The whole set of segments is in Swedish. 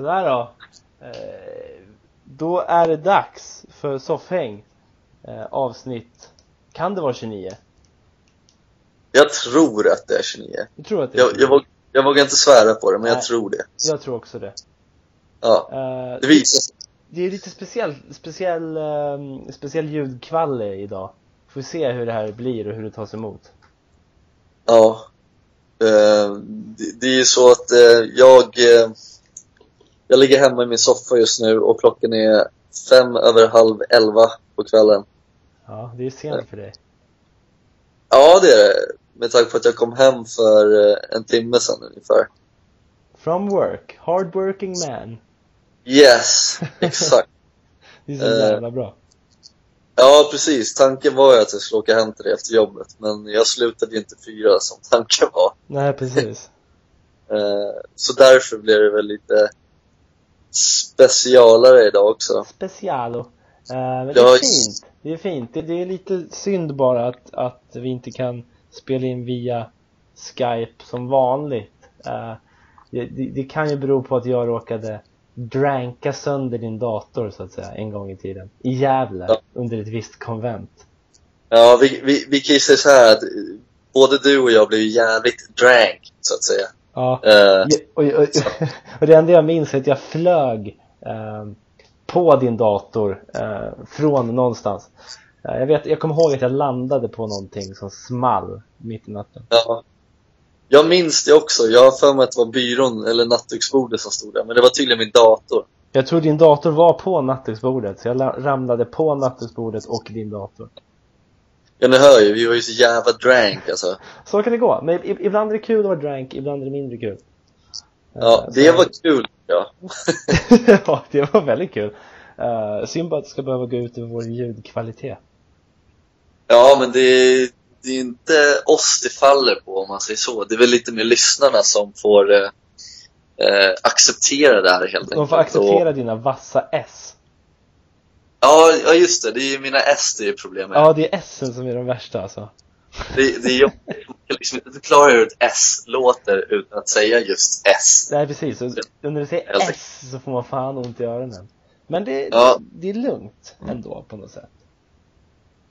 Sådär då. Eh, då är det dags för soffhäng. Eh, avsnitt, kan det vara 29? Jag tror att det är 29. Jag tror att det är Jag, 29. jag, våg, jag vågar inte svära på det, men Nej. jag tror det. Jag tror också det. Ja, Eh, det visar sig. det är lite speciell, speciell, ehm, speciell ljudkvalle idag. Får vi se hur det här blir och hur det tas emot. Ja. Det, är ju så att jag, jag ligger hemma i min soffa just nu och klockan är fem över halv elva på kvällen. Ja, det är sent för dig. Ja, det är det. Med tanke på att jag kom hem för eh, en timme sedan ungefär. From work, hard working man. Yes, exakt. Det är så Eh. jävla bra. Ja, precis. Tanken var ju att jag skulle åka hem till dig efter jobbet, men jag slutade ju inte fyra som tanken var. Nej, precis. Eh, Så därför blir det väl lite specialare idag också. Specialo. Men det är fint. Det är fint. Det, det är lite synd bara att, att vi inte kan spela in via Skype som vanligt. Eh, det, det, kan ju bero på att jag råkade dranka sönder din dator så att säga en gång i tiden. I Gävle, Ja. under ett visst konvent. Ja, vi, vi, vi kan ju säga så här att både du och jag blev jävligt drank, så att säga. Ja. Eh, Och, och, och det enda jag minns är att jag flög eh, på din dator eh, från någonstans. Eh, jag, vet, jag kommer ihåg att jag landade på någonting som small mitt i natten. ja. Jag minns det också. Jag har för mig att det var byrån eller nattduksbordet som stod där, men det var tydligen min dator. Jag tror din dator var på nattduksbordet, så jag la- ramlade på nattduksbordet och din dator. Ja, ni hör ju, vi var ju så jävla drank alltså. Så kan det gå, men ibland är det kul att vara drank, ibland är det mindre kul. Ja, Eh, det så- var kul. Ja. ja, det var väldigt kul. Uh, synd bara att det ska behöva gå ut över vår ljudkvalitet. Ja, men det är, det är inte oss det faller på om man säger så. Det är väl lite mer lyssnarna som får eh, acceptera det här helt enkelt. De får acceptera dina vassa S. Ja, ja, just det. Det är ju mina S det är problemet. Ja, det är S som är de värsta alltså. Det, det är jobbigt. Man kan liksom inte förklara hur ett S låter utan att säga just S. Nej precis, och när du säger S så får man fan ont i öronen. Men det, Ja. det är lugnt ändå på något sätt.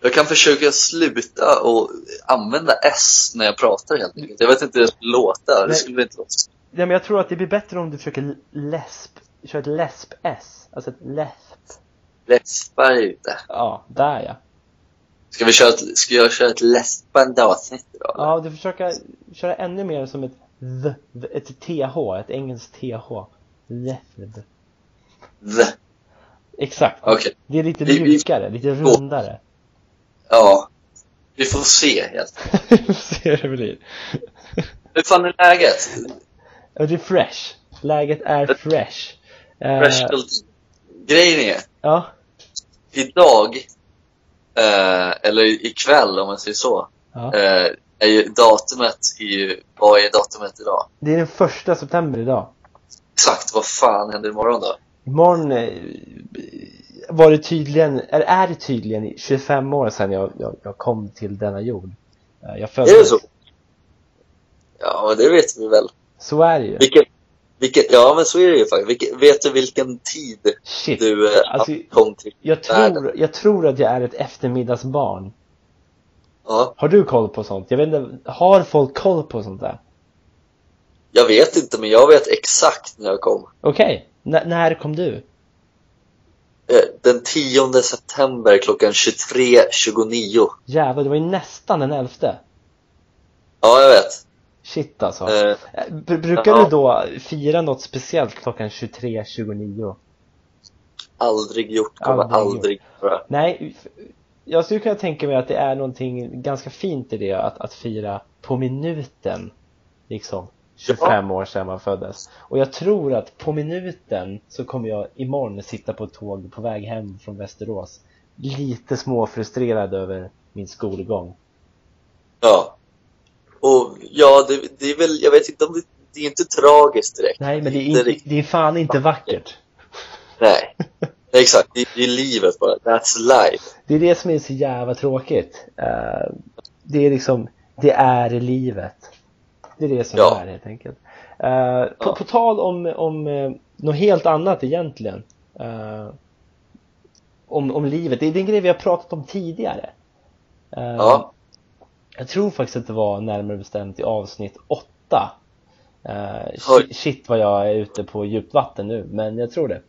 Jag kan försöka sluta och använda S när jag pratar helt enkelt. Jag vet inte hur det skulle låta. Det Nej. skulle inte låta. Ja, men jag tror att det blir bättre om du försöker läsp, köra ett läsp-S. Alltså ett läsp. Läspar inte. Ja, där ja. Ska vi köra ett, ska jag köra ett läspande avsnitt idag? eller? Ja, du försöker köra ännu mer som ett th, ett TH, ett engelskt TH. Läsp. The. Exakt. Okej. Det är lite Vi- vi- mjukare, lite rundare. Ja. Vi får se helt Vi får se hur det blir. Hur fan är läget? Det är fresh. Läget är fresh. Eh, Fresh Grejen är, Ja, idag, eh, eller ikväll om man säger så, ja. eh, är ju datumet i, ju- vad är datumet idag? Det är den första september idag. Exakt, vad fan händer imorgon då? Imorgon eh, var det tydligen, eller är det tydligen 25 år sedan jag, jag, jag kom till denna jord. Eh, Jag föddes. Är det så? Ja, det vet vi väl. Så är det ju. Vilken, vilken, ja men så är det ju faktiskt. Vilken, vet du vilken tid Shit. du eh, Alltså, kom till Jag tror, jag tror att jag är ett eftermiddagsbarn. Ja, Har du koll på sånt? Jag vet inte, har folk koll på sånt där? jag vet inte, men jag vet exakt när jag kom. Okej, N- när kom du? Eh, Den 10 september klockan 23.29. Jävlar, det var ju nästan den elfte. Ja, jag vet. Shit alltså. Eh, Eh, br- brukar ja. du då fira något speciellt klockan 23.29? aldrig gjort, kommer Aldrig aldrig, göra. Nej, jag skulle kunna tänka mig att det är någonting ganska fint i det att, att fira på minuten, liksom 25 år sedan man föddes. Och jag tror att på minuten så kommer jag imorgon sitta på ett tåg på väg hem från Västerås. Lite småfrustrerad över min skolgång. Ja. Och ja, det, det är väl, jag vet inte om det, det är inte tragiskt direkt. Nej, men det är, Inte det är fan inte vackert. Nej. Exakt, det, det är livet bara. That's life. Det är det som är så jävla tråkigt. Eh, det är liksom, det är livet. Det är det som Ja. är helt enkelt. Uh, på, på tal om, om uh, något helt annat egentligen. Om, om livet. Det är en grej vi har pratat om tidigare. Ja. Jag tror faktiskt att det var närmare bestämt i avsnitt åtta. Uh, shit, shit vad jag är ute på djupt vatten nu, men jag tror det.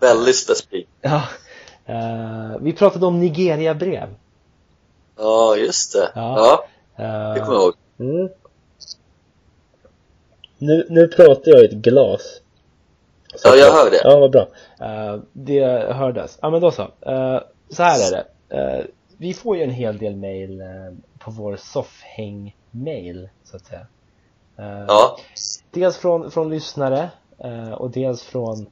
Väldigt specifikt. Ja. Uh, vi pratade om Nigeria-brev. Ja, just det. Ja. Ja, Uh, det kommer jag ihåg. Mm. Nu, nu pratar jag i ett glas. Så Ja, jag hör det. Ja, vad bra. Eh, det hördes. Ja, men då så. Eh, så här är det. Eh, vi får ju en hel del mail eh, på vår soffhäng-mail, så att säga. Eh, Ja, Dels från, från lyssnare eh, och dels från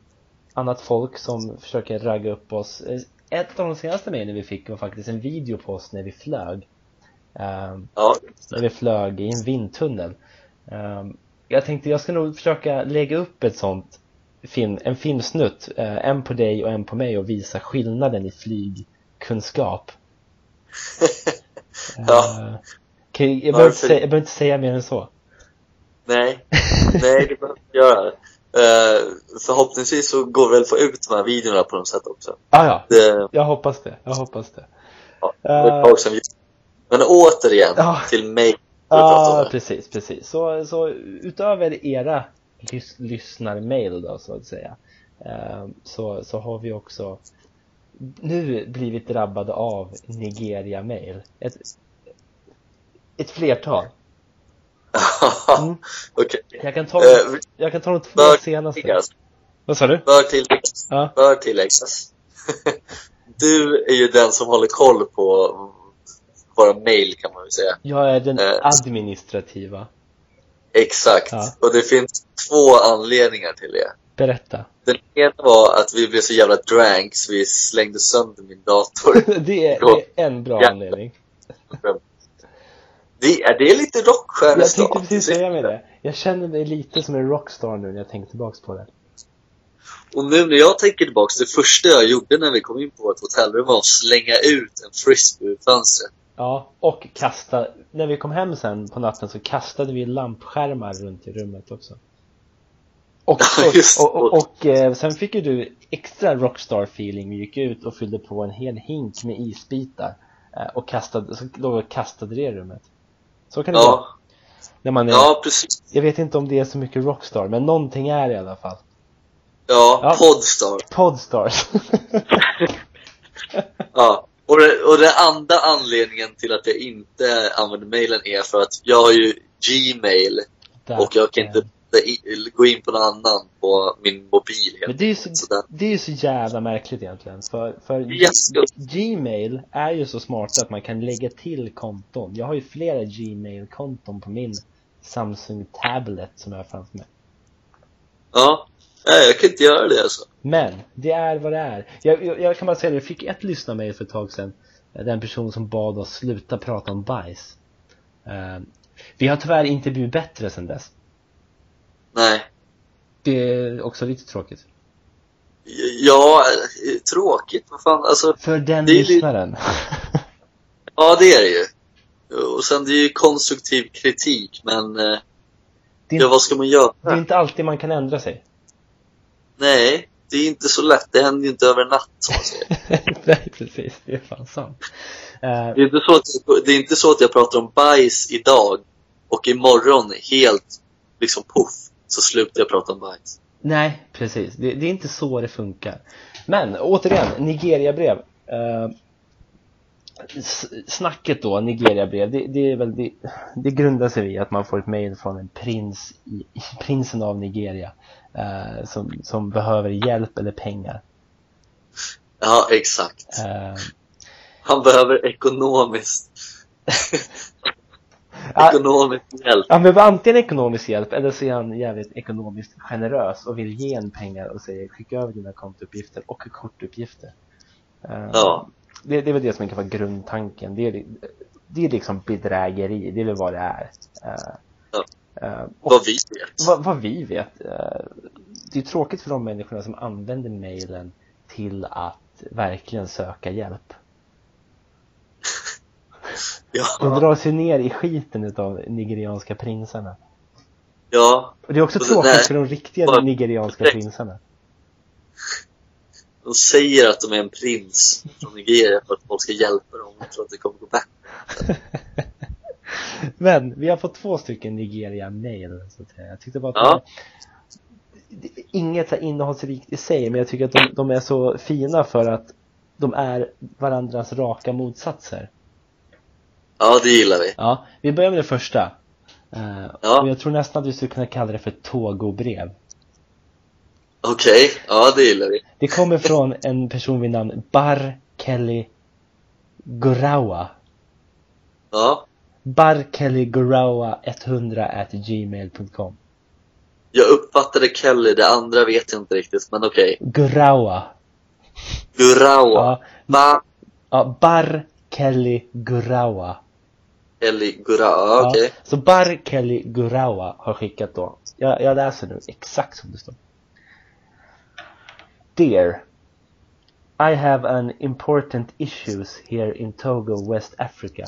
annat folk som försöker ragga upp oss. Eh, Ett av de senaste mejlen vi fick var faktiskt en video på oss när vi flög. Ja, när vi flög i en vindtunnel. Jag tänkte jag ska nog försöka lägga upp ett sånt film, en filmsnutt, en på dig och en på mig och visa skillnaden i flygkunskap. Ja. Eh, jag, jag, behöver inte säga, jag behöver inte säga mer än så. nej. Nej, det behöver du göra. Uh, förhoppningsvis så går väl få ut de här videorna på något sätt också. Ah, ja, Det, jag hoppas det, jag hoppas det. ja, det sedan vi... Men återigen, Ja. till mig. Ja, det. precis, precis. Så, så utöver era lys lyssnarmail då, så att säga, eh, så, så har vi också nu blivit drabbade av Nigeria-mail. Ett, ett flertal. Mm. Okej. Jag kan ta, Eh, jag kan ta de två senaste. tilläggas. Vad sa du? Bör tilläggas. Ja. Bör tilläggas. Du är ju den som håller koll på våra mail kan man väl säga. Jag är den Eh. administrativa. Exakt. Ja. Och det finns två anledningar till det. Berätta. Den ena var att vi blev så jävla drank så vi slängde sönder min dator. Det är, det är en bra Ja. anledning. Det, är det lite Jag tänkte precis säga med det. Jag känner mig lite som en rockstar nu när jag tänker tillbaks på det. Och nu när jag tänker tillbaks, det första jag gjorde när vi kom in på vårt hotellrum var att slänga ut en frisbee ur fönstret. Ja, och kasta, när vi kom hem sen på natten så kastade vi lampskärmar runt i rummet också. Och, och, och, och, och eh, sen fick ju du extra rockstar feeling, vi gick ut och fyllde på en hel hink med isbitar eh, och kastade, så då kastade det rummet. Så kan det. Ja, När man är, ja precis. jag vet inte om det är så mycket rockstar, men någonting är det i alla fall. Ja, Ja. Podstar. Podstars. Ja. Och, det, och den andra anledningen till att jag inte använder mailen är för att jag har ju Gmail Där. och jag kan inte i- gå in på någon annan på min mobil Men helt det är ju så, sådär. det är så jävla märkligt egentligen. För, för Yes. Gmail är ju så smart att man kan lägga till konton. Jag har ju flera Gmail-konton på min Samsung Tablet som jag har framför mig. Ja. Nej, jag kan inte göra det alltså. Men, det är vad det är. Jag, jag, jag kan bara säga det, jag fick ett lyssnarmail för ett tag sedan. Den person som bad oss sluta prata om bajs. Eh, vi har tyvärr inte blivit bättre sedan dess. Nej. Det är också lite tråkigt. Ja, tråkigt. Vad fan, alltså. För den Det lyssnaren. Ja, det är det ju. Och sen det är ju konstruktiv kritik, men eh, Det är, ja, vad ska man göra? det är inte alltid man kan ändra sig. Nej, det är inte så lätt. Det händer ju inte över en natt, som man säger. Nej, precis. Det är fan sant. Eh, Det är, inte så att, det är inte så att jag pratar om bajs idag och imorgon helt liksom poff så slutar jag prata om bajs. nej, precis. Det, det är inte så det funkar. Men återigen, Nigeria-brev. Eh, snacket då, Nigeria-brev, det, det är väl det, det grundar sig i att man får ett mejl från en prins i, prinsen av Nigeria eh, som, som behöver hjälp eller pengar. Ja, exakt. Eh, Han behöver ekonomiskt. ekonomisk hjälp. Han behöver antingen ekonomisk hjälp eller så är han jävligt ekonomiskt generös och vill ge en pengar och säger skicka över dina kontouppgifter och kortuppgifter. Eh, Ja. Det, det är väl det som kan vara grundtanken. Det är, det är liksom bedrägeri, det är väl vad det är. Eh, Ja. eh, och Vad vi vet. vad, vad vi vet. det är tråkigt för de människorna som använder mejlen till att verkligen söka hjälp. De Ja, drar sig ner i skiten utav nigerianska prinsarna. Ja, Och det är också tråkigt där- för de riktiga bara- nigerianska direkt. prinsarna. de säger att de är en prins från Nigeria för att folk ska hjälpa dem och tror att det kommer gå bättre. Men vi har fått två stycken Nigeria-mail. Jag tyckte bara att Ja. det, inget så innehållsrikt i sig, men jag tycker att de, de är så fina för att de är varandras raka motsatser. Ja, det gillar vi. Ja, vi börjar med det första. Eh, Ja. Och jag tror nästan att vi skulle kunna kalla det för Togo-brev. Okej, ja det gillar vi. Det kommer från en person vid namn Bar Kelly Gorawa. Ja, Bar Kelly Gorawa 100 at gmail.com jag uppfattade Kelly, det andra vet jag inte riktigt, men okej. Gorawa. Gurawa. Ja, Va? ja, Bar Kelly Gorawa. Kelly Gurawa, ja, okej. Så Bar Kelly Gorawa har skickat då. Jag, jag läser nu exakt som det står. Dear I have an important issues here in Togo, West Africa,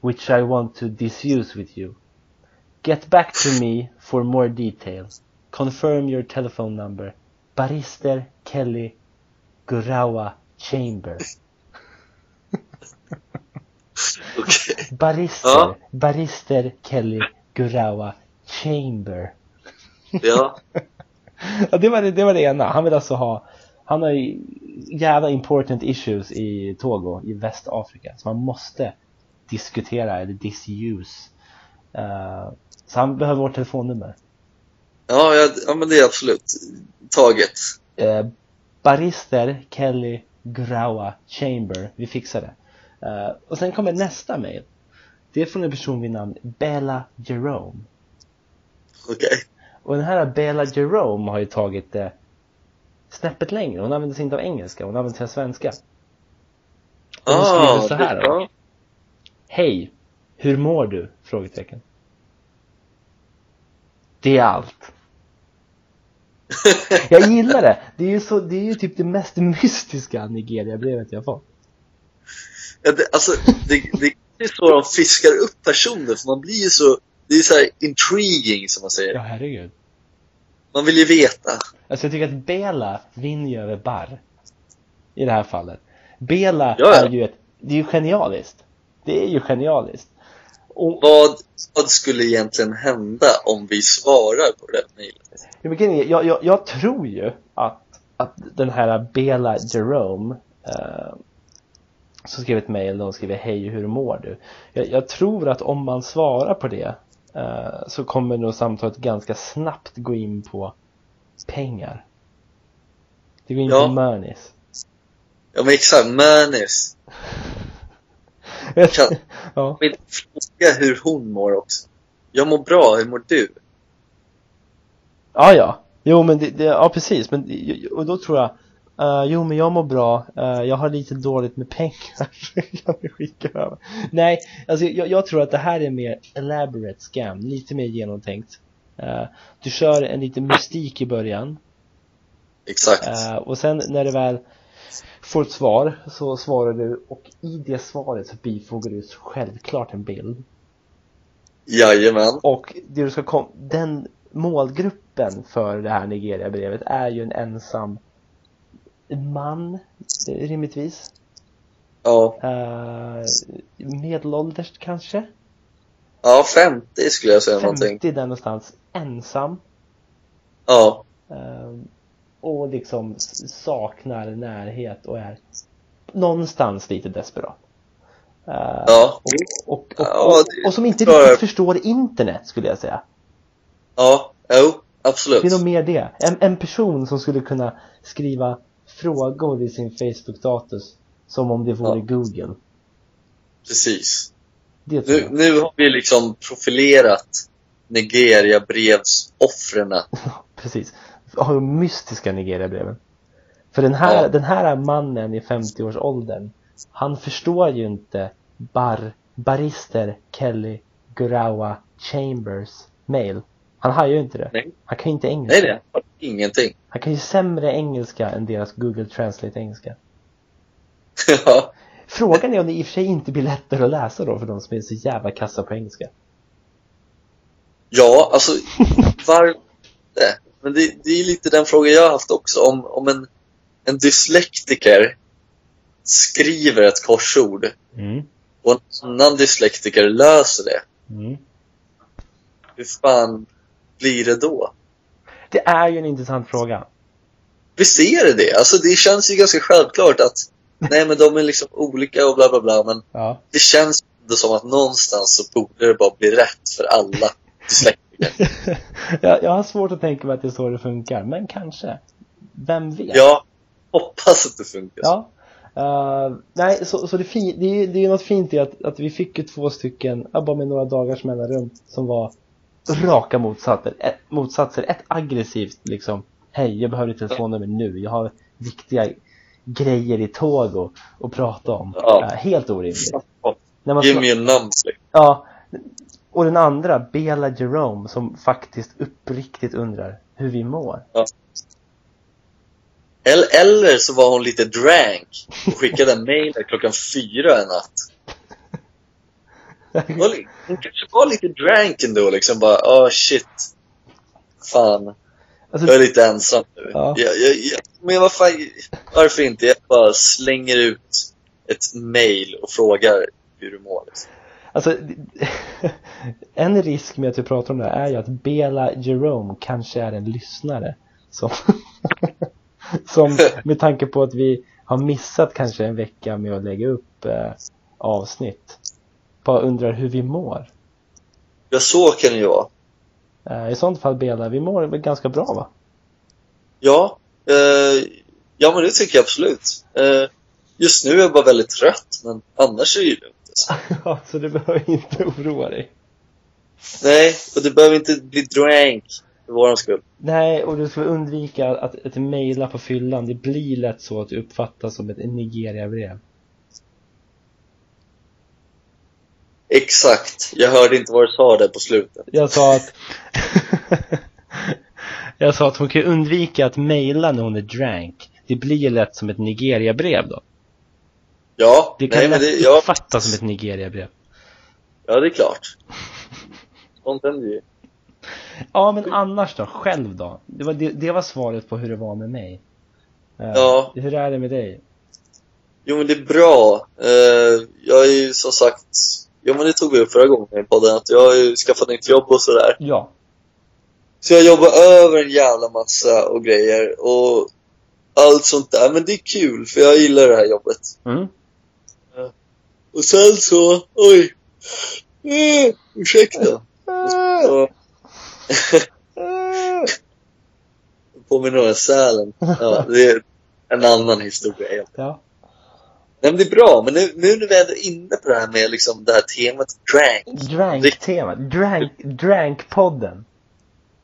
which I want to disuse with you. Get back to me for more details. Confirm your telephone number. Barister Kelly Gorawa Chamber. Okej. Barister, Ja. Barister Kelly Gurawa Chamber. Ja. Ja, det var det, det var det ena. Han vill alltså ha, han har ju jävla important issues i Togo i Västafrika. Så man måste diskutera eller disuse. Eh, så han behöver vårt telefonnummer. Ja, ja, ja, men det är absolut taget. Uh, Barister Kelly Gurawa Chamber. Vi fixar det. Eh, och sen kommer nästa mail. Det är från en person vid namn Bella Jerome. Okej. Och den här Bella Jerome har ju tagit det snäppet längre. Hon använder sig inte av engelska, hon använder sig av svenska. Och hon skriver så här då. Hej! Hur mår du? Frågetecken. Det är allt. Jag gillar det! Det är ju, så, det är ju typ det mest mystiska Nigeria-brevet jag fått. Det, alltså, det, det är så de fiskar upp personer, för man blir ju så, det är så här intriguing som man säger. Ja, herregud. Man vill ju veta. Alltså jag tycker att Bela vinner ju över Barr. I det här fallet. Bela Ja, ja. är ju ett, det är ju genialiskt. Det är ju genialiskt. Och Vad, vad skulle egentligen hända om vi svarar på det mejlet? Jag, jag, jag tror ju att, att den här Bela Jerome eh, som skrev ett mejl och skriver hej hur mår du? Jag, jag tror att om man svarar på det eh, så kommer nog samtalet ganska snabbt gå in på pengar. Det går in Ja. på monies. Ja men exakt, Manis. Kan- ja. Jag vill fråga hur hon mår också. Jag mår bra, hur mår du? ja, ja. Jo men det, det, ja precis, men och då tror jag eh, jo men jag mår bra, Eh, jag har lite dåligt med pengar jag vill skicka över. Nej, alltså jag, jag tror att det här är mer elaborate scam, lite mer genomtänkt. Eh, du kör en liten mystik i början Exakt. och sen när du väl får ett svar så svarar du och i det svaret så bifogar du självklart en bild. Jajamän. Och det du ska kom den målgruppen för det här Nigeria-brevet är ju en ensam man, rimligtvis. Ja. Uh, medelålders kanske? Ja, 50 skulle jag säga någonting. 50 där någonstans, ensam. Ja. eh, och liksom saknar närhet och är någonstans lite desperat. Eh, Ja. och, och, och, Ja, det- och som inte tror jag- riktigt förstår internet skulle jag säga. Ja. Jo, absolut. Det är nog mer det. En, en person som skulle kunna skriva frågor i sin Facebook-status som om det vore Ja. Google. Precis. Nu, nu har vi liksom profilerat Nigeria-brevsoffren. Precis. Har de mystiska Nigeria-breven. För den här, Ja. den här mannen i 50-årsåldern, han förstår ju inte bar, barister Kelly Gurawa Chambers mail. Han har ju inte det. Nej. Han kan ju inte engelska. Nej, nej. Ingenting. Han kan ju sämre engelska än deras Google Translate engelska. ja. Frågan är om det i och för sig inte blir lättare att läsa då för de som är så jävla kassa på engelska. Ja, alltså varför? Men det, det är lite den frågan jag har haft också. Om, om en, en dyslektiker skriver ett korsord Mm. och en annan dyslektiker löser det. Mm. Hur fan blir det då? Det är ju en intressant fråga. Visst är det det? Alltså det känns ju ganska självklart att nej men de är liksom olika och bla bla bla men Ja. det känns ändå som att någonstans så borde det bara bli rätt för alla dyslektiker. jag, jag har svårt att tänka mig att det är så det funkar, men kanske. Vem vet? Jag hoppas att det funkar. Ja. Eh, nej, så, så det, fi- det, är, det är ju något fint i att, att vi fick ju två stycken, ja, bara med några dagars mellanrum, som var raka motsatser. Ett, motsatser. Ett aggressivt liksom, hej, jag behöver ditt telefonnummer nu, jag har viktiga grejer i tåg och, och prata om. Ja. Eh, helt orimligt. När man sma- me a number. Ja, och den andra, Bela Jerome, som faktiskt uppriktigt undrar hur vi mår. Eller, eller så var hon lite drank och skickade en mail klockan fyra en natt. Hon kanske var lite drank ändå liksom bara, oh shit. Fan, Alltså, jag är lite ensam nu. Ja. Jag, jag, jag, men vad fan, varför inte? Jag bara slänger ut ett mail och frågar hur du mår. Liksom. Alltså, en risk med att vi pratar om det här är ju att Bela Jerome kanske är en lyssnare som, som med tanke på att vi har missat kanske en vecka med att lägga upp eh, avsnitt bara undrar hur vi mår. Ja, så kan det ju vara. Eh, I sånt fall Bela, vi mår väl ganska bra va? Ja, eh, ja men det tycker jag absolut. Eh, just nu är jag bara väldigt trött, men annars är det ju lugnt. Alltså. Ja, så du behöver inte oroa dig. Nej, och du behöver inte bli drank för våran skull. Nej, och du ska undvika att, att mejla på fyllan. Det blir lätt så att det uppfattas som ett Nigeria-brev. Exakt. Jag hörde inte vad du sa där på slutet. Jag sa att Jag sa att hon kan undvika att mejla när hon är drank. Det blir lätt som ett Nigeria-brev då. Ja, Det kan nej men lätt det, ja, uppfattas som ett Nigeria-brev. ja, det är klart. Sånt händer ju. Ja, men annars då? Själv då? Det var, det, det var svaret på hur det var med mig. Eh, Ja. Hur är det med dig? Jo men det är bra. Eh, jag är ju som sagt, jo men det tog vi upp förra gången i podden, att jag har ju skaffat nytt jobb och sådär. Ja. Så jag jobbar över en jävla massa och grejer och allt sånt där. Men det är kul för jag gillar det här jobbet. Mm. Och sen så, oj. Eh, ursäkta. Och, påminner om sälen. Ja, det är en annan historia. Ja. Nej men det är bra, men nu, nu när vi ändå är inne på det här med liksom det här temat drank. Drank-tema. Drank, drank-podden.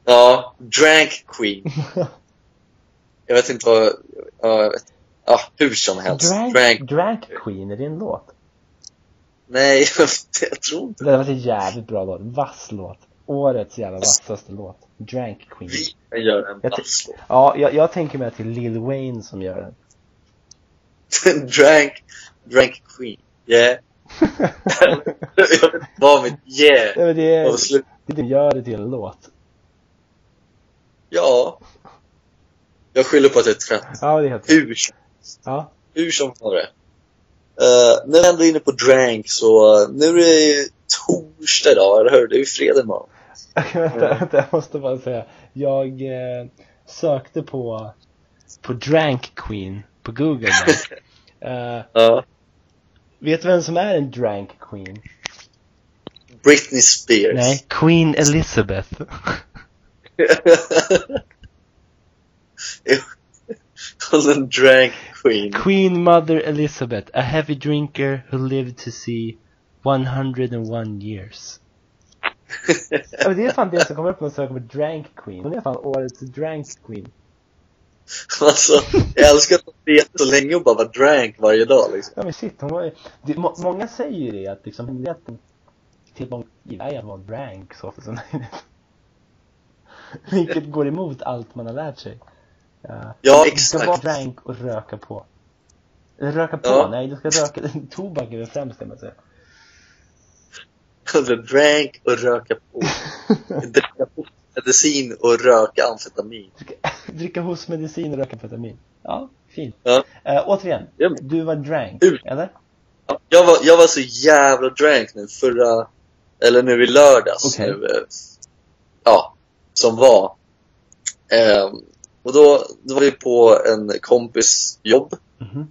Ja, drank queen. Jag vet inte vad, ja. Ja, hur som helst. Drank, Drank. drank Queen, är det en låt? Nej, jag tror inte Det var en jävligt bra låt. Vass låt. Årets jävla vassaste låt. Drank Queen. vi göra en Jag ty- basslåt. Ja, jag, jag tänker mig att det är Lil Wayne som gör den. drank, drank queen. Yeah. jag vet vad mitt yeah Nej, men det är, det gör det till en låt. Ja. Jag skyller på att jag är trött. Ja, det är helt Hur, som- Ja. hur som var det. Uh, när vi ändå är inne på drank så, uh, nu är det ju torsdag idag, eller hur? Det är ju fredag imorgon. vänta, vänta, jag måste bara säga. Jag eh, sökte på, på Drank Queen på Google. Eh, Ja. vet du vem som är en Drank Queen? Britney Spears. Nej, Queen Elizabeth. Hon är en drank queen. Queen Mother Elizabeth, a heavy drinker who lived to see 101 years. ja, det är fan det som kommer upp när man söker på Drank Queen. Hon är fan årets Drank Queen. Alltså, jag älskar att hon vet så länge och bara var drank varje dag liksom. Ja men shit, hon var. Det, må, många säger ju det att liksom hemligheten till många är att vara drank så ofta som möjligt. Vilket går emot allt man har lärt sig. Ja, Ja, Du ska vara exakt. drank och röka på. Röka på? Ja. Nej, du ska röka... Tobak är väl främst det man säger. Eller drank och röka på. Dricka medicin och röka amfetamin. Dricka hostmedicin och röka amfetamin. Ja, fint. Ja. Eh, återigen, Ja. du var drank, Hur? eller? Jag var, jag var så jävla drank nu förra, eller nu i lördags Okej. nu, eh, ja, som var. Ehm, och då, då var vi på en kompis jobb. Mhm.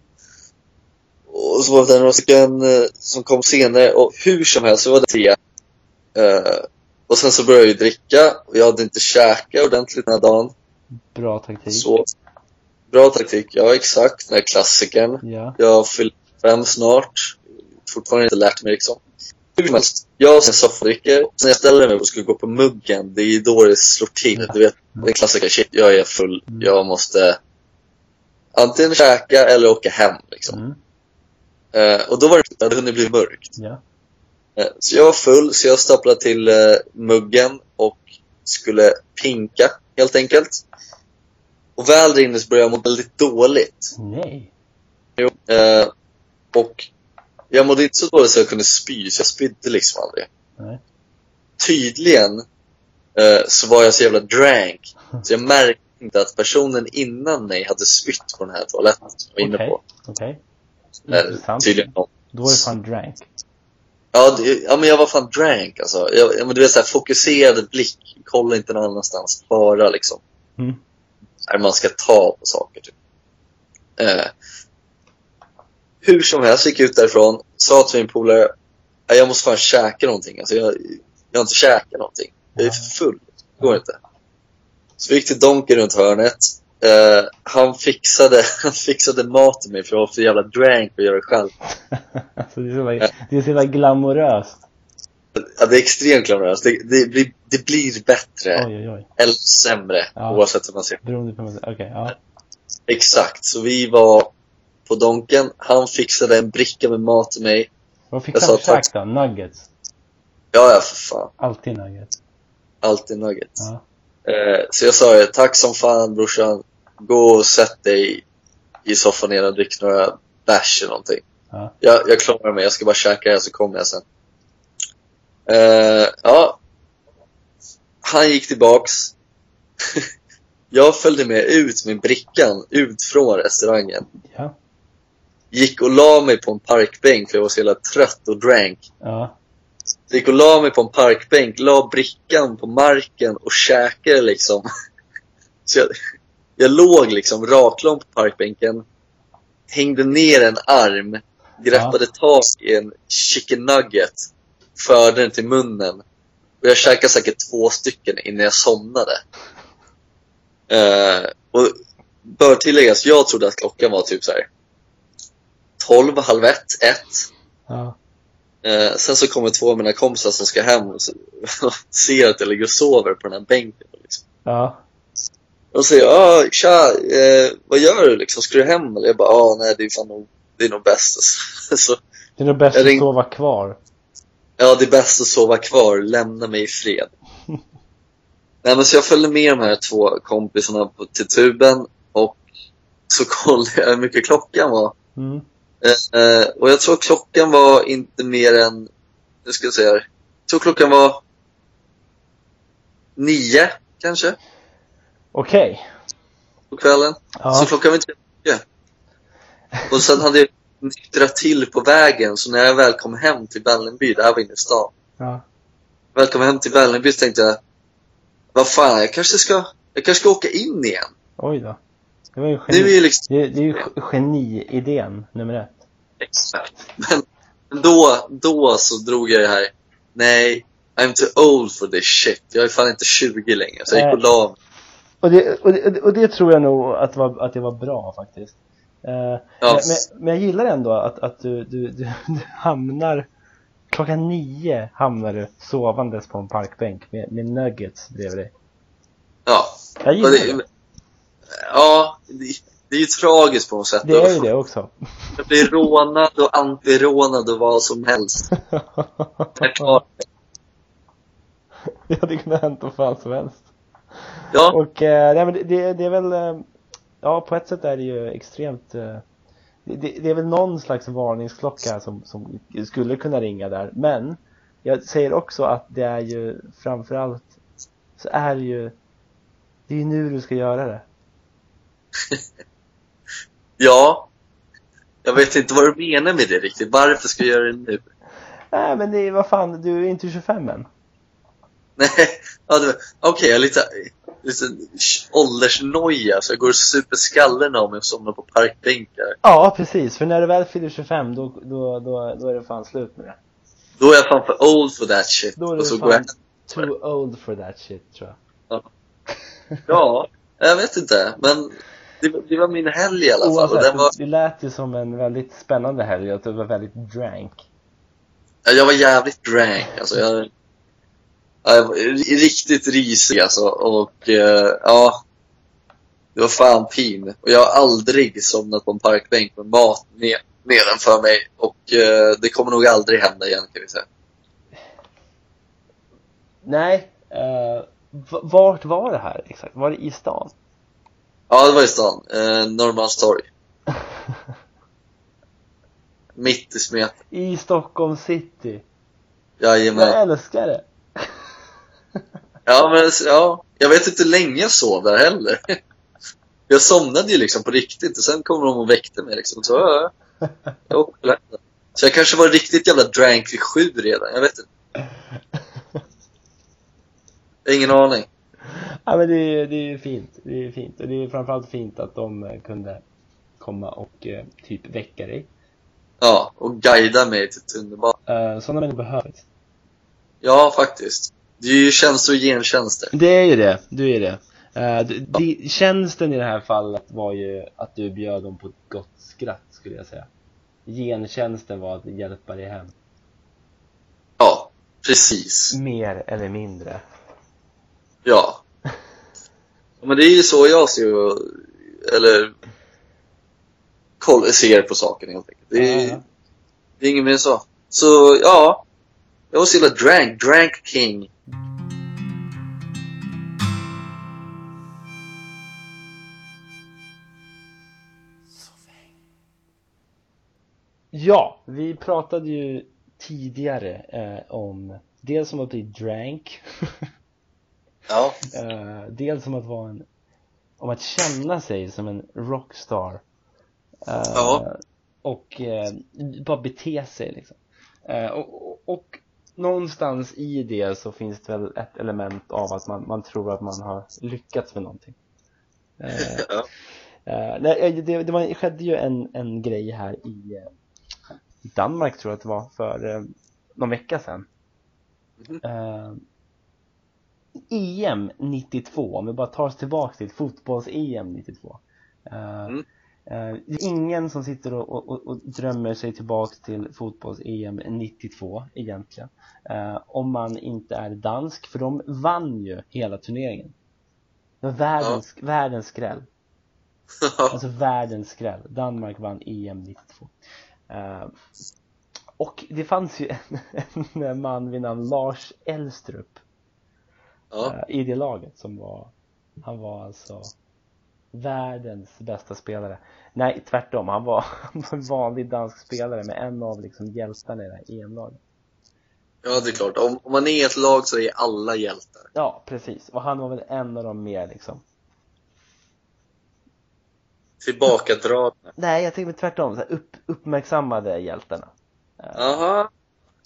Och så var det några stycken eh, som kom senare och hur som helst så var det tre. Eh, och sen så började jag dricka och jag hade inte käkat ordentligt den här dagen. Bra taktik. Så bra taktik, ja exakt, den här klassikern. Ja. Jag fyller fem snart. Fortfarande inte lärt mig liksom. Hur som helst, jag sen soffadricker. Sen jag ställer mig upp och skulle gå på muggen, det är då det slår till. Du vet, det är klassiker. Shit, jag är full. Mm. Jag måste antingen käka eller åka hem liksom. Mm. Eh, och då var det, det hade hunnit bli mörkt. Ja. Eh, så jag var full, så jag stapplade till eh, muggen och skulle pinka helt enkelt. Och väl där inne så började jag må väldigt dåligt. Nej. Jo. Eh, och jag mådde inte så dåligt så jag kunde spy, så jag spydde liksom aldrig. Nej. Tydligen så var jag så jävla drank, så jag märkte inte att personen innan mig hade spytt på den här toaletten som jag var inne på. Okej. Eh, Intressant. tydligen. Då var det fan drank. Ja, det, ja, men jag var fan drank alltså. Jag, ja, men du vet såhär, fokuserad blick, kolla inte någon annanstans, bara liksom. Mm. Man ska ta på saker typ. Eh, hur som helst gick jag ut därifrån, sa till min polare, "Nej, jag måste fan käka någonting. Alltså, jag, jag har inte käkat någonting. Jag är för full. Det går inte. Så vi gick till Donken runt hörnet. Eh, han, fixade, han fixade mat till mig för jag var för jävla drank att göra det själv. alltså, det, är så, jävla- det är så jävla glamoröst. Ja, det är extremt glamoröst. Det, det, blir, det blir bättre Oj, oj, oj. eller sämre Ja. oavsett hur man ser Beroende på Okej, ja. Exakt, så vi var på Donken. Han fixade en bricka med mat till mig. Vad fick Jag han för käk då? Nuggets? Ja, ja för fan. Alltid nuggets. Alltid nuggets. Ja. Eh, så jag sa ju, tack som fan brorsan. Gå och sätt dig i soffan igen och drick några bärs eller någonting. Ja. Jag, jag klarar mig, jag ska bara käka det så kommer jag sen. Eh, ja. Han gick tillbaks. jag följde med ut med brickan ut från restaurangen. Ja. Gick och la mig på en parkbänk för jag var så jävla trött och drank. Ja. Gick och la mig på en parkbänk, la brickan på marken och käkade liksom. Så jag, jag låg liksom raklång på parkbänken, hängde ner en arm, greppade tag i en chicken nugget, förde den till munnen. Och jag käkade säkert två stycken innan jag somnade. Eh, och bör tilläggas, jag trodde att klockan var typ så här 12, halv ett, ett. Ja. Eh, sen så kommer två av mina kompisar som ska hem och, så, och ser att jag ligger och sover på den här bänken. Liksom. Ja. Och säger ah, tja, eh, vad gör du liksom? Ska du hem? Eller jag bara, ah, nej det är fan nog, det är nog bäst. så, Det är nog bäst Jag att ring- sova kvar. ja, det är bäst att sova kvar, lämna mig i fred. nej men så jag följde med de här två kompisarna på, till tuben och så kollade jag hur mycket klockan var. Mm. Eh, eh, och jag tror klockan var inte mer än, nu ska jag säga, här. jag tror klockan var nio kanske Okej. på kvällen. Så Ja. klockan var inte mycket. Och sen hade jag nyktrat till på vägen, så när jag väl kom hem till Vällingby, det här var inne i stan. Ja. Väl kom hem till Vällingby så tänkte jag, vad fan, jag kanske ska, jag kanske ska åka in igen. Oj då. Det var ju Nu är geni. ju liksom, Det, det är ju geni-idén nummer ett. exakt. Men men då, då så drog jag det här, nej, I'm too old for this shit. Jag är fan inte 20 längre. Så jag gick och la mig. Och det, och, det, och det tror jag nog att, var, att det var bra faktiskt. Eh, Ja. men, men, jag gillar ändå att, att du, du, du, du hamnar Klockan nio hamnar du sovandes på en parkbänk med, med nuggets bredvid dig. Ja. Jag gillar det. det, ja, det, är ju tragiskt på något sätt. Det är ju det också. Jag blir rånad och antirånad och vad som helst. Det hade kunnat hänt vad fan som helst. Ja, Och eh, nej, men det, det, är väl, eh, ja på ett sätt är det ju extremt eh, det det är väl någon slags varningsklocka som, som skulle kunna ringa där. Men jag säger också att det är ju framförallt så är det ju det är ju nu du ska göra det. Ja. Jag vet inte vad du menar med det riktigt. Varför ska jag göra det nu? Nej men det är, vad fan, du är inte 25 än. Nej, ja, okej, jag är lite, lite åldersnoja så jag går och super skallen av mig och somnar på parkbänkar. Ja, precis. För när du väl fyller 25 då, då, då, då är det fan slut med det. Då är jag fan för old for that shit. Då är och du går jag fan too old for that shit tror jag. Ja, jag vet inte. Men det, var- det var min helg i alla fall. Och Oavsett, den var, det lät ju som en väldigt spännande helg att du var väldigt drank. ja, jag var jävligt drank. Alltså, jag, ja, riktigt risig alltså. Och eh, ja, det var fan pin. Och jag har aldrig somnat på en parkbänk med mat ne- nedanför mig. Och eh, det kommer nog aldrig hända igen kan vi säga. Nej, v- vart var det här exakt? Var det i stan? Ja, det var i stan. Eh, Norrmalmstorg. Mitt i smeten. I Stockholm city. Jajamän. Jag älskar det. Ja, men ja, jag vet inte hur länge jag sov där heller. Jag somnade ju liksom på riktigt och sen kom de och väckte mig liksom. Så ja, jag åkte. Så jag kanske var riktigt jävla drank vid sju redan, jag vet inte. Jag har ingen aning. Ja men det är, det är fint. Det är fint. Och det är framförallt fint att de eh, kunde komma och eh, typ väcka dig. Ja, och guida mig till tunnelbanan. Uh, sådana människor behövs. Ja, faktiskt. Det är ju tjänster och gentjänster. Det är ju det, du är det. Uh, d- di- tjänsten i det här fallet var ju att du bjöd dem på ett gott skratt skulle jag säga. Gentjänsten var att hjälpa dig hem. Ja, precis. Mer eller mindre. Ja. Men det är ju så jag ser, eller ser på saken helt enkelt. Det är, Ja. det är inget mer än så. Så, ja. Jag var så jävla drank, drank king. Ja, vi pratade ju tidigare eh, om dels om att bli drank, Ja. eh, dels om att vara en, om att känna sig som en rockstar. Eh, Ja. Och eh, bara bete sig liksom. Eh, och, och, och någonstans i det så finns det väl ett element av att man, man tror att man har lyckats med någonting. Eh, ja. Eh, nej, det, det var, skedde ju en, en grej här i eh, Danmark tror jag att det var för eh, någon vecka sedan. Mhm. Eh, EM 92, om vi bara tar oss tillbaka till fotbolls-EM 92. Eh, Mm. eh, det är ingen som sitter och, och, och drömmer sig tillbaks till fotbolls-EM 92 egentligen. Eh, om man inte är dansk, för de vann ju hela turneringen. Det var världens, världens skräll. Alltså världens skräll. Danmark vann EM 92. Eh, och det fanns ju en, en man vid namn Lars Elstrup ja. eh, i det laget som var, han var alltså världens bästa spelare. Nej, tvärtom. Han var, han var en vanlig dansk spelare med en av liksom hjältarna i det här EM-laget. ja, det är klart. Om, om man är ett lag så är alla hjältar. Ja, precis. Och han var väl en av de mer liksom. Tillbakadragna. Nej, jag tänker tvärtom. Så här, upp, uppmärksammade hjältarna. Eh, Jaha.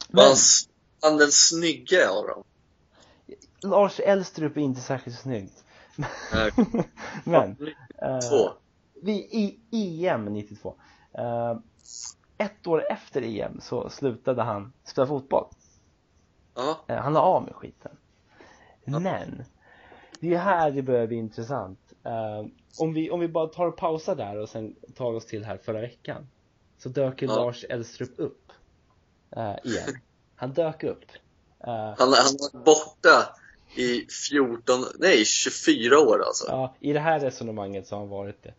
Men- han den snygga av dem? Lars Elstrup är inte särskilt snygg. Men, eh, Två. vi, i EM 92. Eh, ett år efter EM så slutade han spela fotboll. Eh, han la av med skiten. Men, det är här det börjar bli intressant. Om, vi, om vi bara tar och pausar där och sen tar oss till här förra veckan. Så dök ju Ja. Lars Elstrup upp. Eh, igen. Han dök upp. Eh, Han, han var borta i 14, nej 24 år alltså. ja, I det här resonemanget så har han varit det.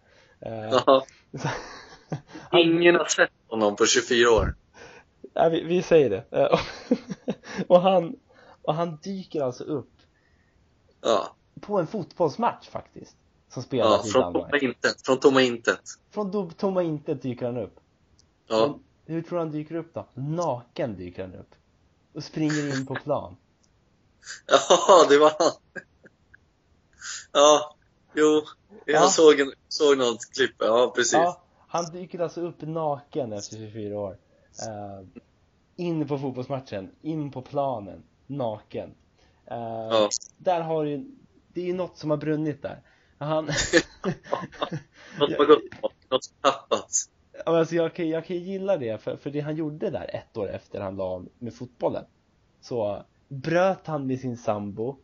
Så- han, Ingen har sett honom på 24 år. ja, vi, vi säger det. Och, han, och han dyker alltså upp Ja. på en fotbollsmatch faktiskt. Som ja spelas i från tomma intet. Från tomma intet. Från tomma intet dyker han upp. Ja. Men hur tror du han dyker upp då? Naken dyker han upp. och springer in på plan. Ja, det var han. Ja, jo. Jag Ja. såg, en, såg något klipp. Ja, precis. Ja, han dyker alltså upp naken efter 24 år. Uh, in på fotbollsmatchen, in på planen, naken. Eh, Ja. Där har ju, det är ju något som har brunnit där. Han, Något har gått något tappats. Alltså jag kan, jag kan gilla det, för, för det han gjorde där ett år efter han la av med fotbollen Så bröt han med sin sambo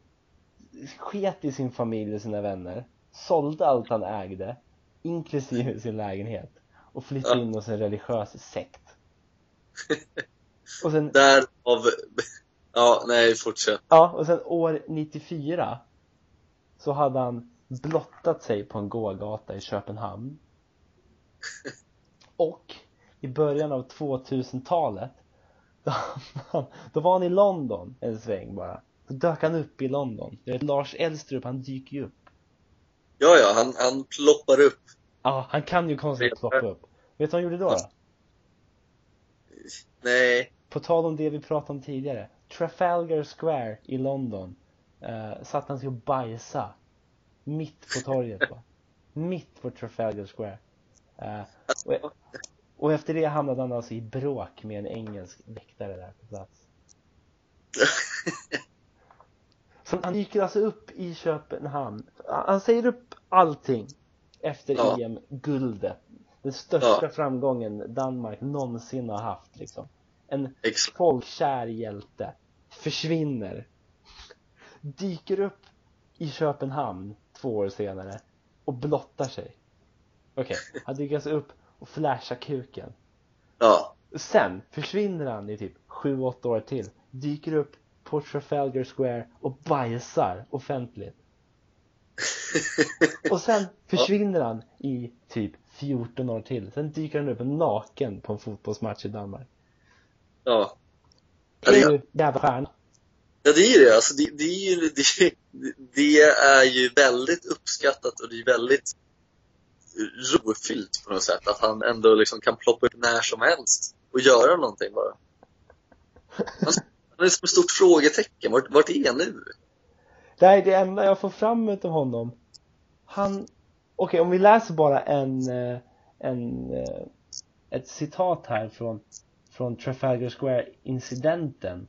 Sket i sin familj och sina vänner Sålde allt han ägde Inklusive sin lägenhet Och flyttade in hos en religiös sekt Och sen, Därav... Ja, nej, fortsätt. ja, och sen år 94 Så hade han blottat sig på en gågata i Köpenhamn Och i början av 2000-talet då, då var han i London en sväng bara Då dök han upp i London Du vet, Lars Elstrup han dyker ju upp Ja, ja, han, han ploppar upp. Ja, han kan ju konstigt ploppa upp Vet du vad han gjorde då? då? Nej. På tal om det vi pratade om tidigare Trafalgar Square i London eh, Satt han sig och bajsa Mitt på torget va. Mitt på Trafalgar Square. Eh, och, och efter det hamnade han alltså i bråk med en engelsk väktare där på plats. Så han dyker alltså upp i Köpenhamn. Han han säger upp allting Efter Ja. EM-guldet. Den största Ja. framgången Danmark någonsin har haft liksom. En Exakt. folkkär hjälte försvinner. Dyker upp i Köpenhamn två år senare och blottar sig. Okej, han dyker alltså upp och flashar kuken. Ja. sen försvinner han i typ 7-8 år till dyker upp på Trafalgar Square och bajsar offentligt. Och sen försvinner han i typ 14 år till. Sen dyker han upp naken på en fotbollsmatch i Danmark. Ja. det Ja, det, är ju jävla stjärna ja, det är ju det. Alltså, det, det, är ju, det, det är ju väldigt uppskattat och det är väldigt rofyllt på något sätt. Att han ändå liksom kan ploppa upp när som helst och göra någonting bara. Han, han är som ett stort frågetecken. Vart, vart är han nu? Det här är det enda jag får fram utav honom. Han, okej om vi läser bara en, eh, en, eh, ett citat här från, från Trafalgar Square-incidenten.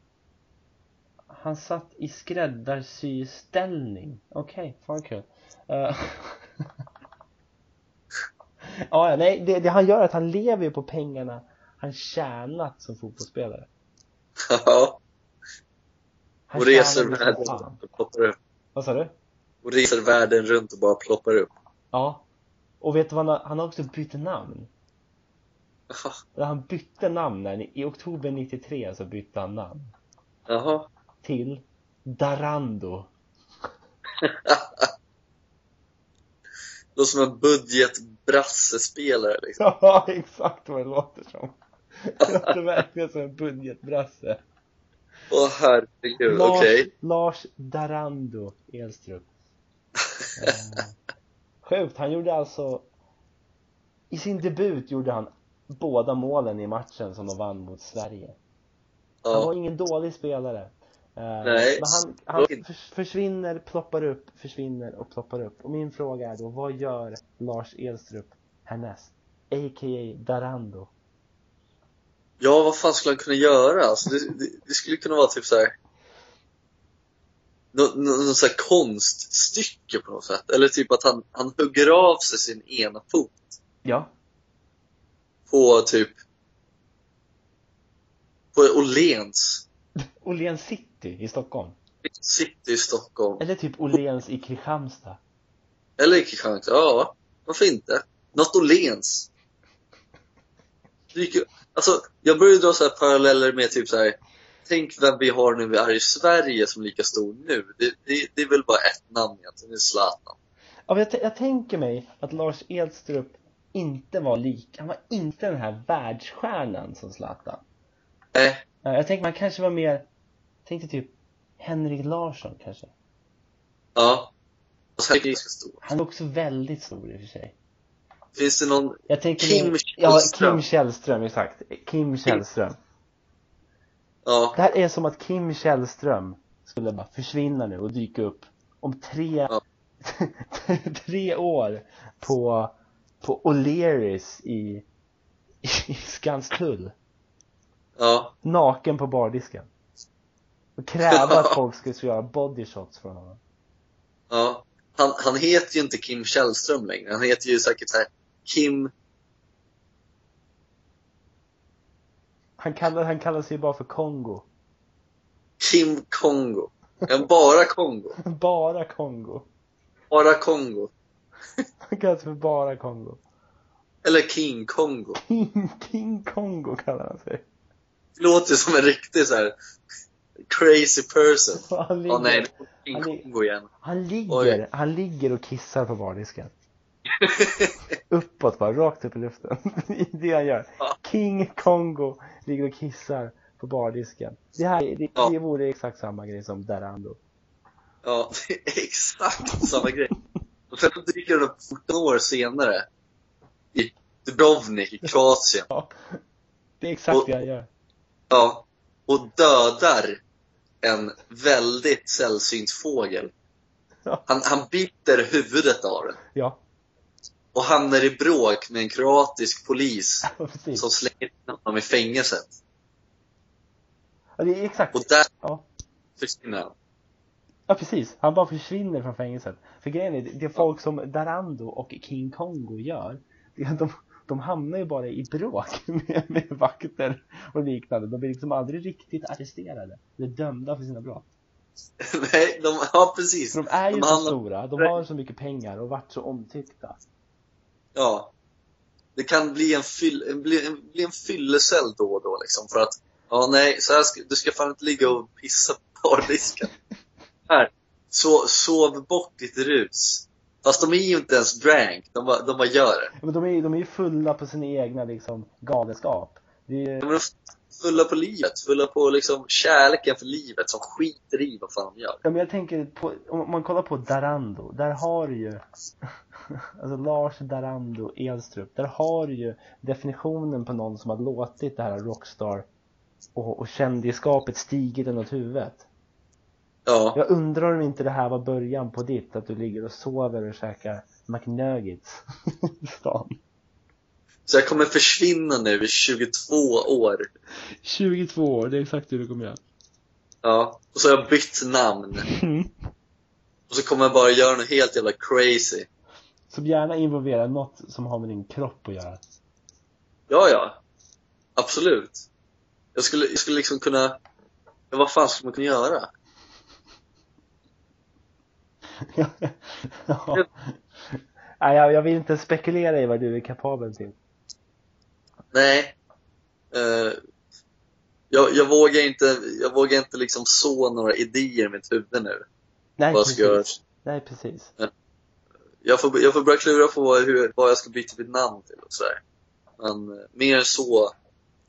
Han satt i skräddarsyställning. Okej, fan kul. Eh, ja, nej, det, det han gör är att han lever ju på pengarna han tjänat som fotbollsspelare. Ja. Han Och reser världen runt och ploppar upp. Vad sa du? Och reser världen runt och bara ploppar upp. Ja. Och vet du vad han har, han har också bytt namn. Eller Han bytte namn i oktober 93 så bytte han namn. Jaha. Till Darando. Låter som en budgetbrassespelare liksom. Ja, exakt vad det låter som. Det låter verkligen som en budgetbrasse. Åh herregud, Lars, okej. Lars Darando Elstrup. Eh, Sjukt, han gjorde alltså I sin debut gjorde han båda målen i matchen som de vann mot Sverige. Han var Ja. ingen dålig spelare. Eh, Nej, men han, han försvinner, ploppar upp, försvinner och ploppar upp. Och min fråga är då, vad gör Lars Elstrup härnäst? A.k.a. Darando. ja, vad fan skulle han kunna göra? Alltså, det, det, det skulle kunna vara typ så här. Nå, nå, något så konststycke på något sätt. Eller typ att han, han hugger av sig sin ena fot Ja. på typ på Åhléns Åhléns City i Stockholm. city i Stockholm. Eller typ Åhléns i Kristianstad. Eller i Kristianstad. Ja, varför inte? Något Åhléns. Alltså, jag börjar dra så här paralleller med typ så här. Tänk vem vi har nu är i Sverige som är lika stor nu. Det, det, det är väl bara ett namn egentligen, det är Zlatan. Ja, jag, jag tänker mig att Lars Edstrup inte var lik, han var inte den här världsstjärnan som Zlatan. Nej, Eh, Jag tänker man kanske var mer, tänkte typ Henrik Larsson kanske. ja. Alltså, han är ganska stor. Han är också väldigt stor i och för sig. Finns det någon, Jag tänker Kim mer, ja, Källström. Kim Källström, exakt. Kim Källström. Ja, Det här är som att Kim Källström skulle bara försvinna nu och dyka upp om tre, Ja. tre år på, på O'Learys i, i Skanstull. ja, Naken på bardisken. Och kräva att folk skulle göra bodyshots från honom. ja. Han, han heter ju inte Kim Källström längre. Han heter ju säkert så här Kim, Han kallar, han kallar sig bara för Kongo. Kim Kongo. Ja, bara Kongo. Bara Kongo. Bara Kongo. Han kallar sig för bara Kongo. Eller King Kongo. King, King Kongo kallar han sig. Det låter som en riktig så här crazy person. Han ligger, nej, det var King han Kongo igen. han ligger, Oj. han ligger och kissar på bardisken. Uppåt bara, rakt upp i luften. Det är det han gör. Ja. King Kongo ligger och kissar på bardisken. Det här, det, Ja. det vore exakt samma grej som Darando. Ja, det är exakt samma grej. Och sen dyker den upp 14 år senare i Dubrovnik i Kroatien. Ja. Det är exakt Och- det han gör. Ja, och dödar en väldigt sällsynt fågel. Ja. Han, han biter huvudet av den Ja, och hamnar i bråk med en kroatisk polis precis. som slänger in honom i fängelset. Ja, det är exakt. Och där Ja. försvinner han. Ja precis, han bara försvinner från fängelset. För grejen är, det är folk som Darando och King Kongo gör, det är att de, de hamnar ju bara i bråk med, med vakter och liknande. De blir liksom aldrig riktigt arresterade. De är dömda för sina brott. Nej, de, ja precis. För de är ju De så hamnar- stora, de har så mycket pengar och varit så omtyckta. Ja. Det kan bli en, fyll, bli, en, bli en fyllecell då och då liksom för att, ja nej, så här ska, du ska fan inte ligga och pissa på bardisken. här, så, sov bort ditt rus. Fast de är ju inte ens drank, de bara, de bara gör det. Men de är, de är ju fulla på sin egna liksom galenskap. Det är, De är fulla på livet, fulla på liksom kärleken för livet som skiter i vad fan de gör. Ja, men jag tänker på, om man kollar på Darando, där har du ju Alltså Lars Darando Edstrup, där har du ju definitionen på någon som har låtit det här rockstar och, och kändisskapet stigit en åt huvudet. Ja, Jag undrar om inte det här var början på ditt, att du ligger och sover och käkar McNuggets i stan. så jag kommer försvinna nu i 22 år. 22 år, det är exakt det du kommer göra. Ja, och så har jag bytt namn. Och så kommer jag bara göra något helt jävla crazy. Som gärna involverar något som har med din kropp att göra. Ja, ja. Absolut. Jag skulle, jag skulle liksom kunna... Vad fan skulle man kunna göra? ja. Nej, jag, jag vill inte spekulera i vad du är kapabel till. Nej. Eh, jag, jag vågar inte, jag vågar inte liksom så några idéer i mitt huvud nu. Nej, Vad ska jag precis. Nej, precis. Jag får, jag får börja klura på hur, vad jag ska byta mitt namn till och sådär. Men eh, mer än så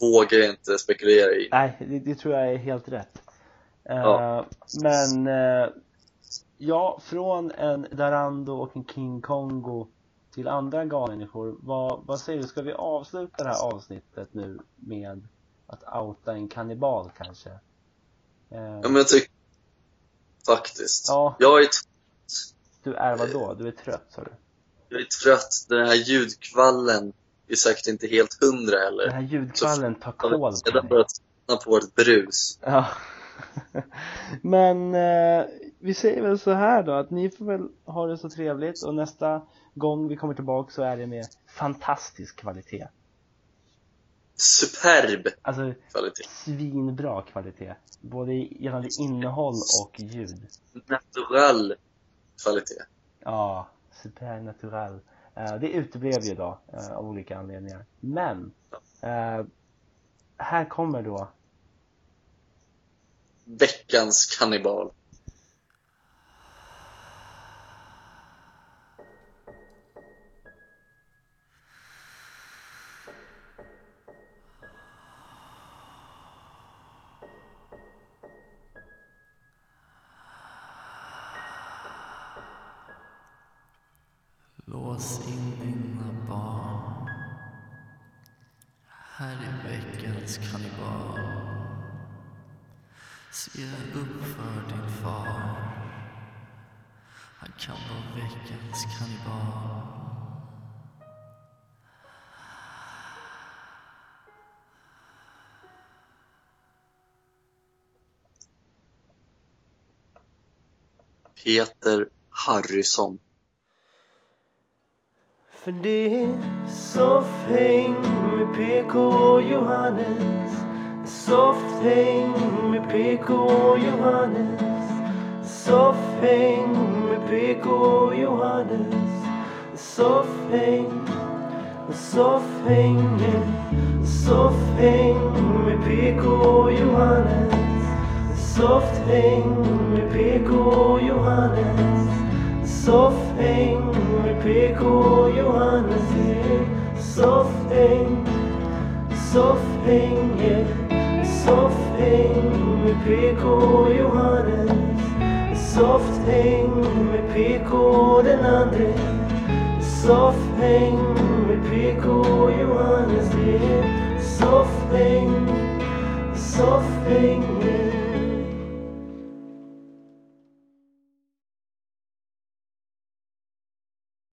vågar jag inte spekulera i. Nej, det, det tror jag är helt rätt. Eh, Ja. Men, ja, från en Darando och en King Kongo till andra galmänniskor. Vad, vad säger du, ska vi avsluta det här avsnittet nu med att outa en kannibal kanske? Eh, Ja, men jag tycker faktiskt. Ja. Jag är Du är vad då? Du är trött sa du? Jag är trött. Den här ljudkvallen är säkert inte helt hundra Den heller. här ljudkvallen tar kål på Jag dig. börjar tröttna på vårt brus. Ja. Men eh, vi säger väl så här då att ni får väl ha det så trevligt och nästa gång vi kommer tillbaka så är det med fantastisk kvalitet. Superb Alltså kvalitet. svinbra kvalitet. Både gällande innehåll och ljud. Natural kvalitet. Ja, supernatural. Eh, det uteblev ju då eh, av olika anledningar. Men eh, här kommer då Veckans kannibal. Lås in dina barn. Här är veckans kannibal. Se upp för din far. Han kan vara veckans kannibal. Peter Harrison. För det är soffhäng med PK och Johannes. Soffhäng med PK och Johannes. Soffhäng med PK och Johannes. Soffhäng Soffhänget Soffhäng med PK och Johannes. Soffhäng med PK och Johannes Soffhäng med PK och Johannes Soffhäng Soffhänget Soffhäng med PK och Johannes Soffhäng med PK och den andre Soffhäng med PK och Johannes Det är soffhäng Soffhäng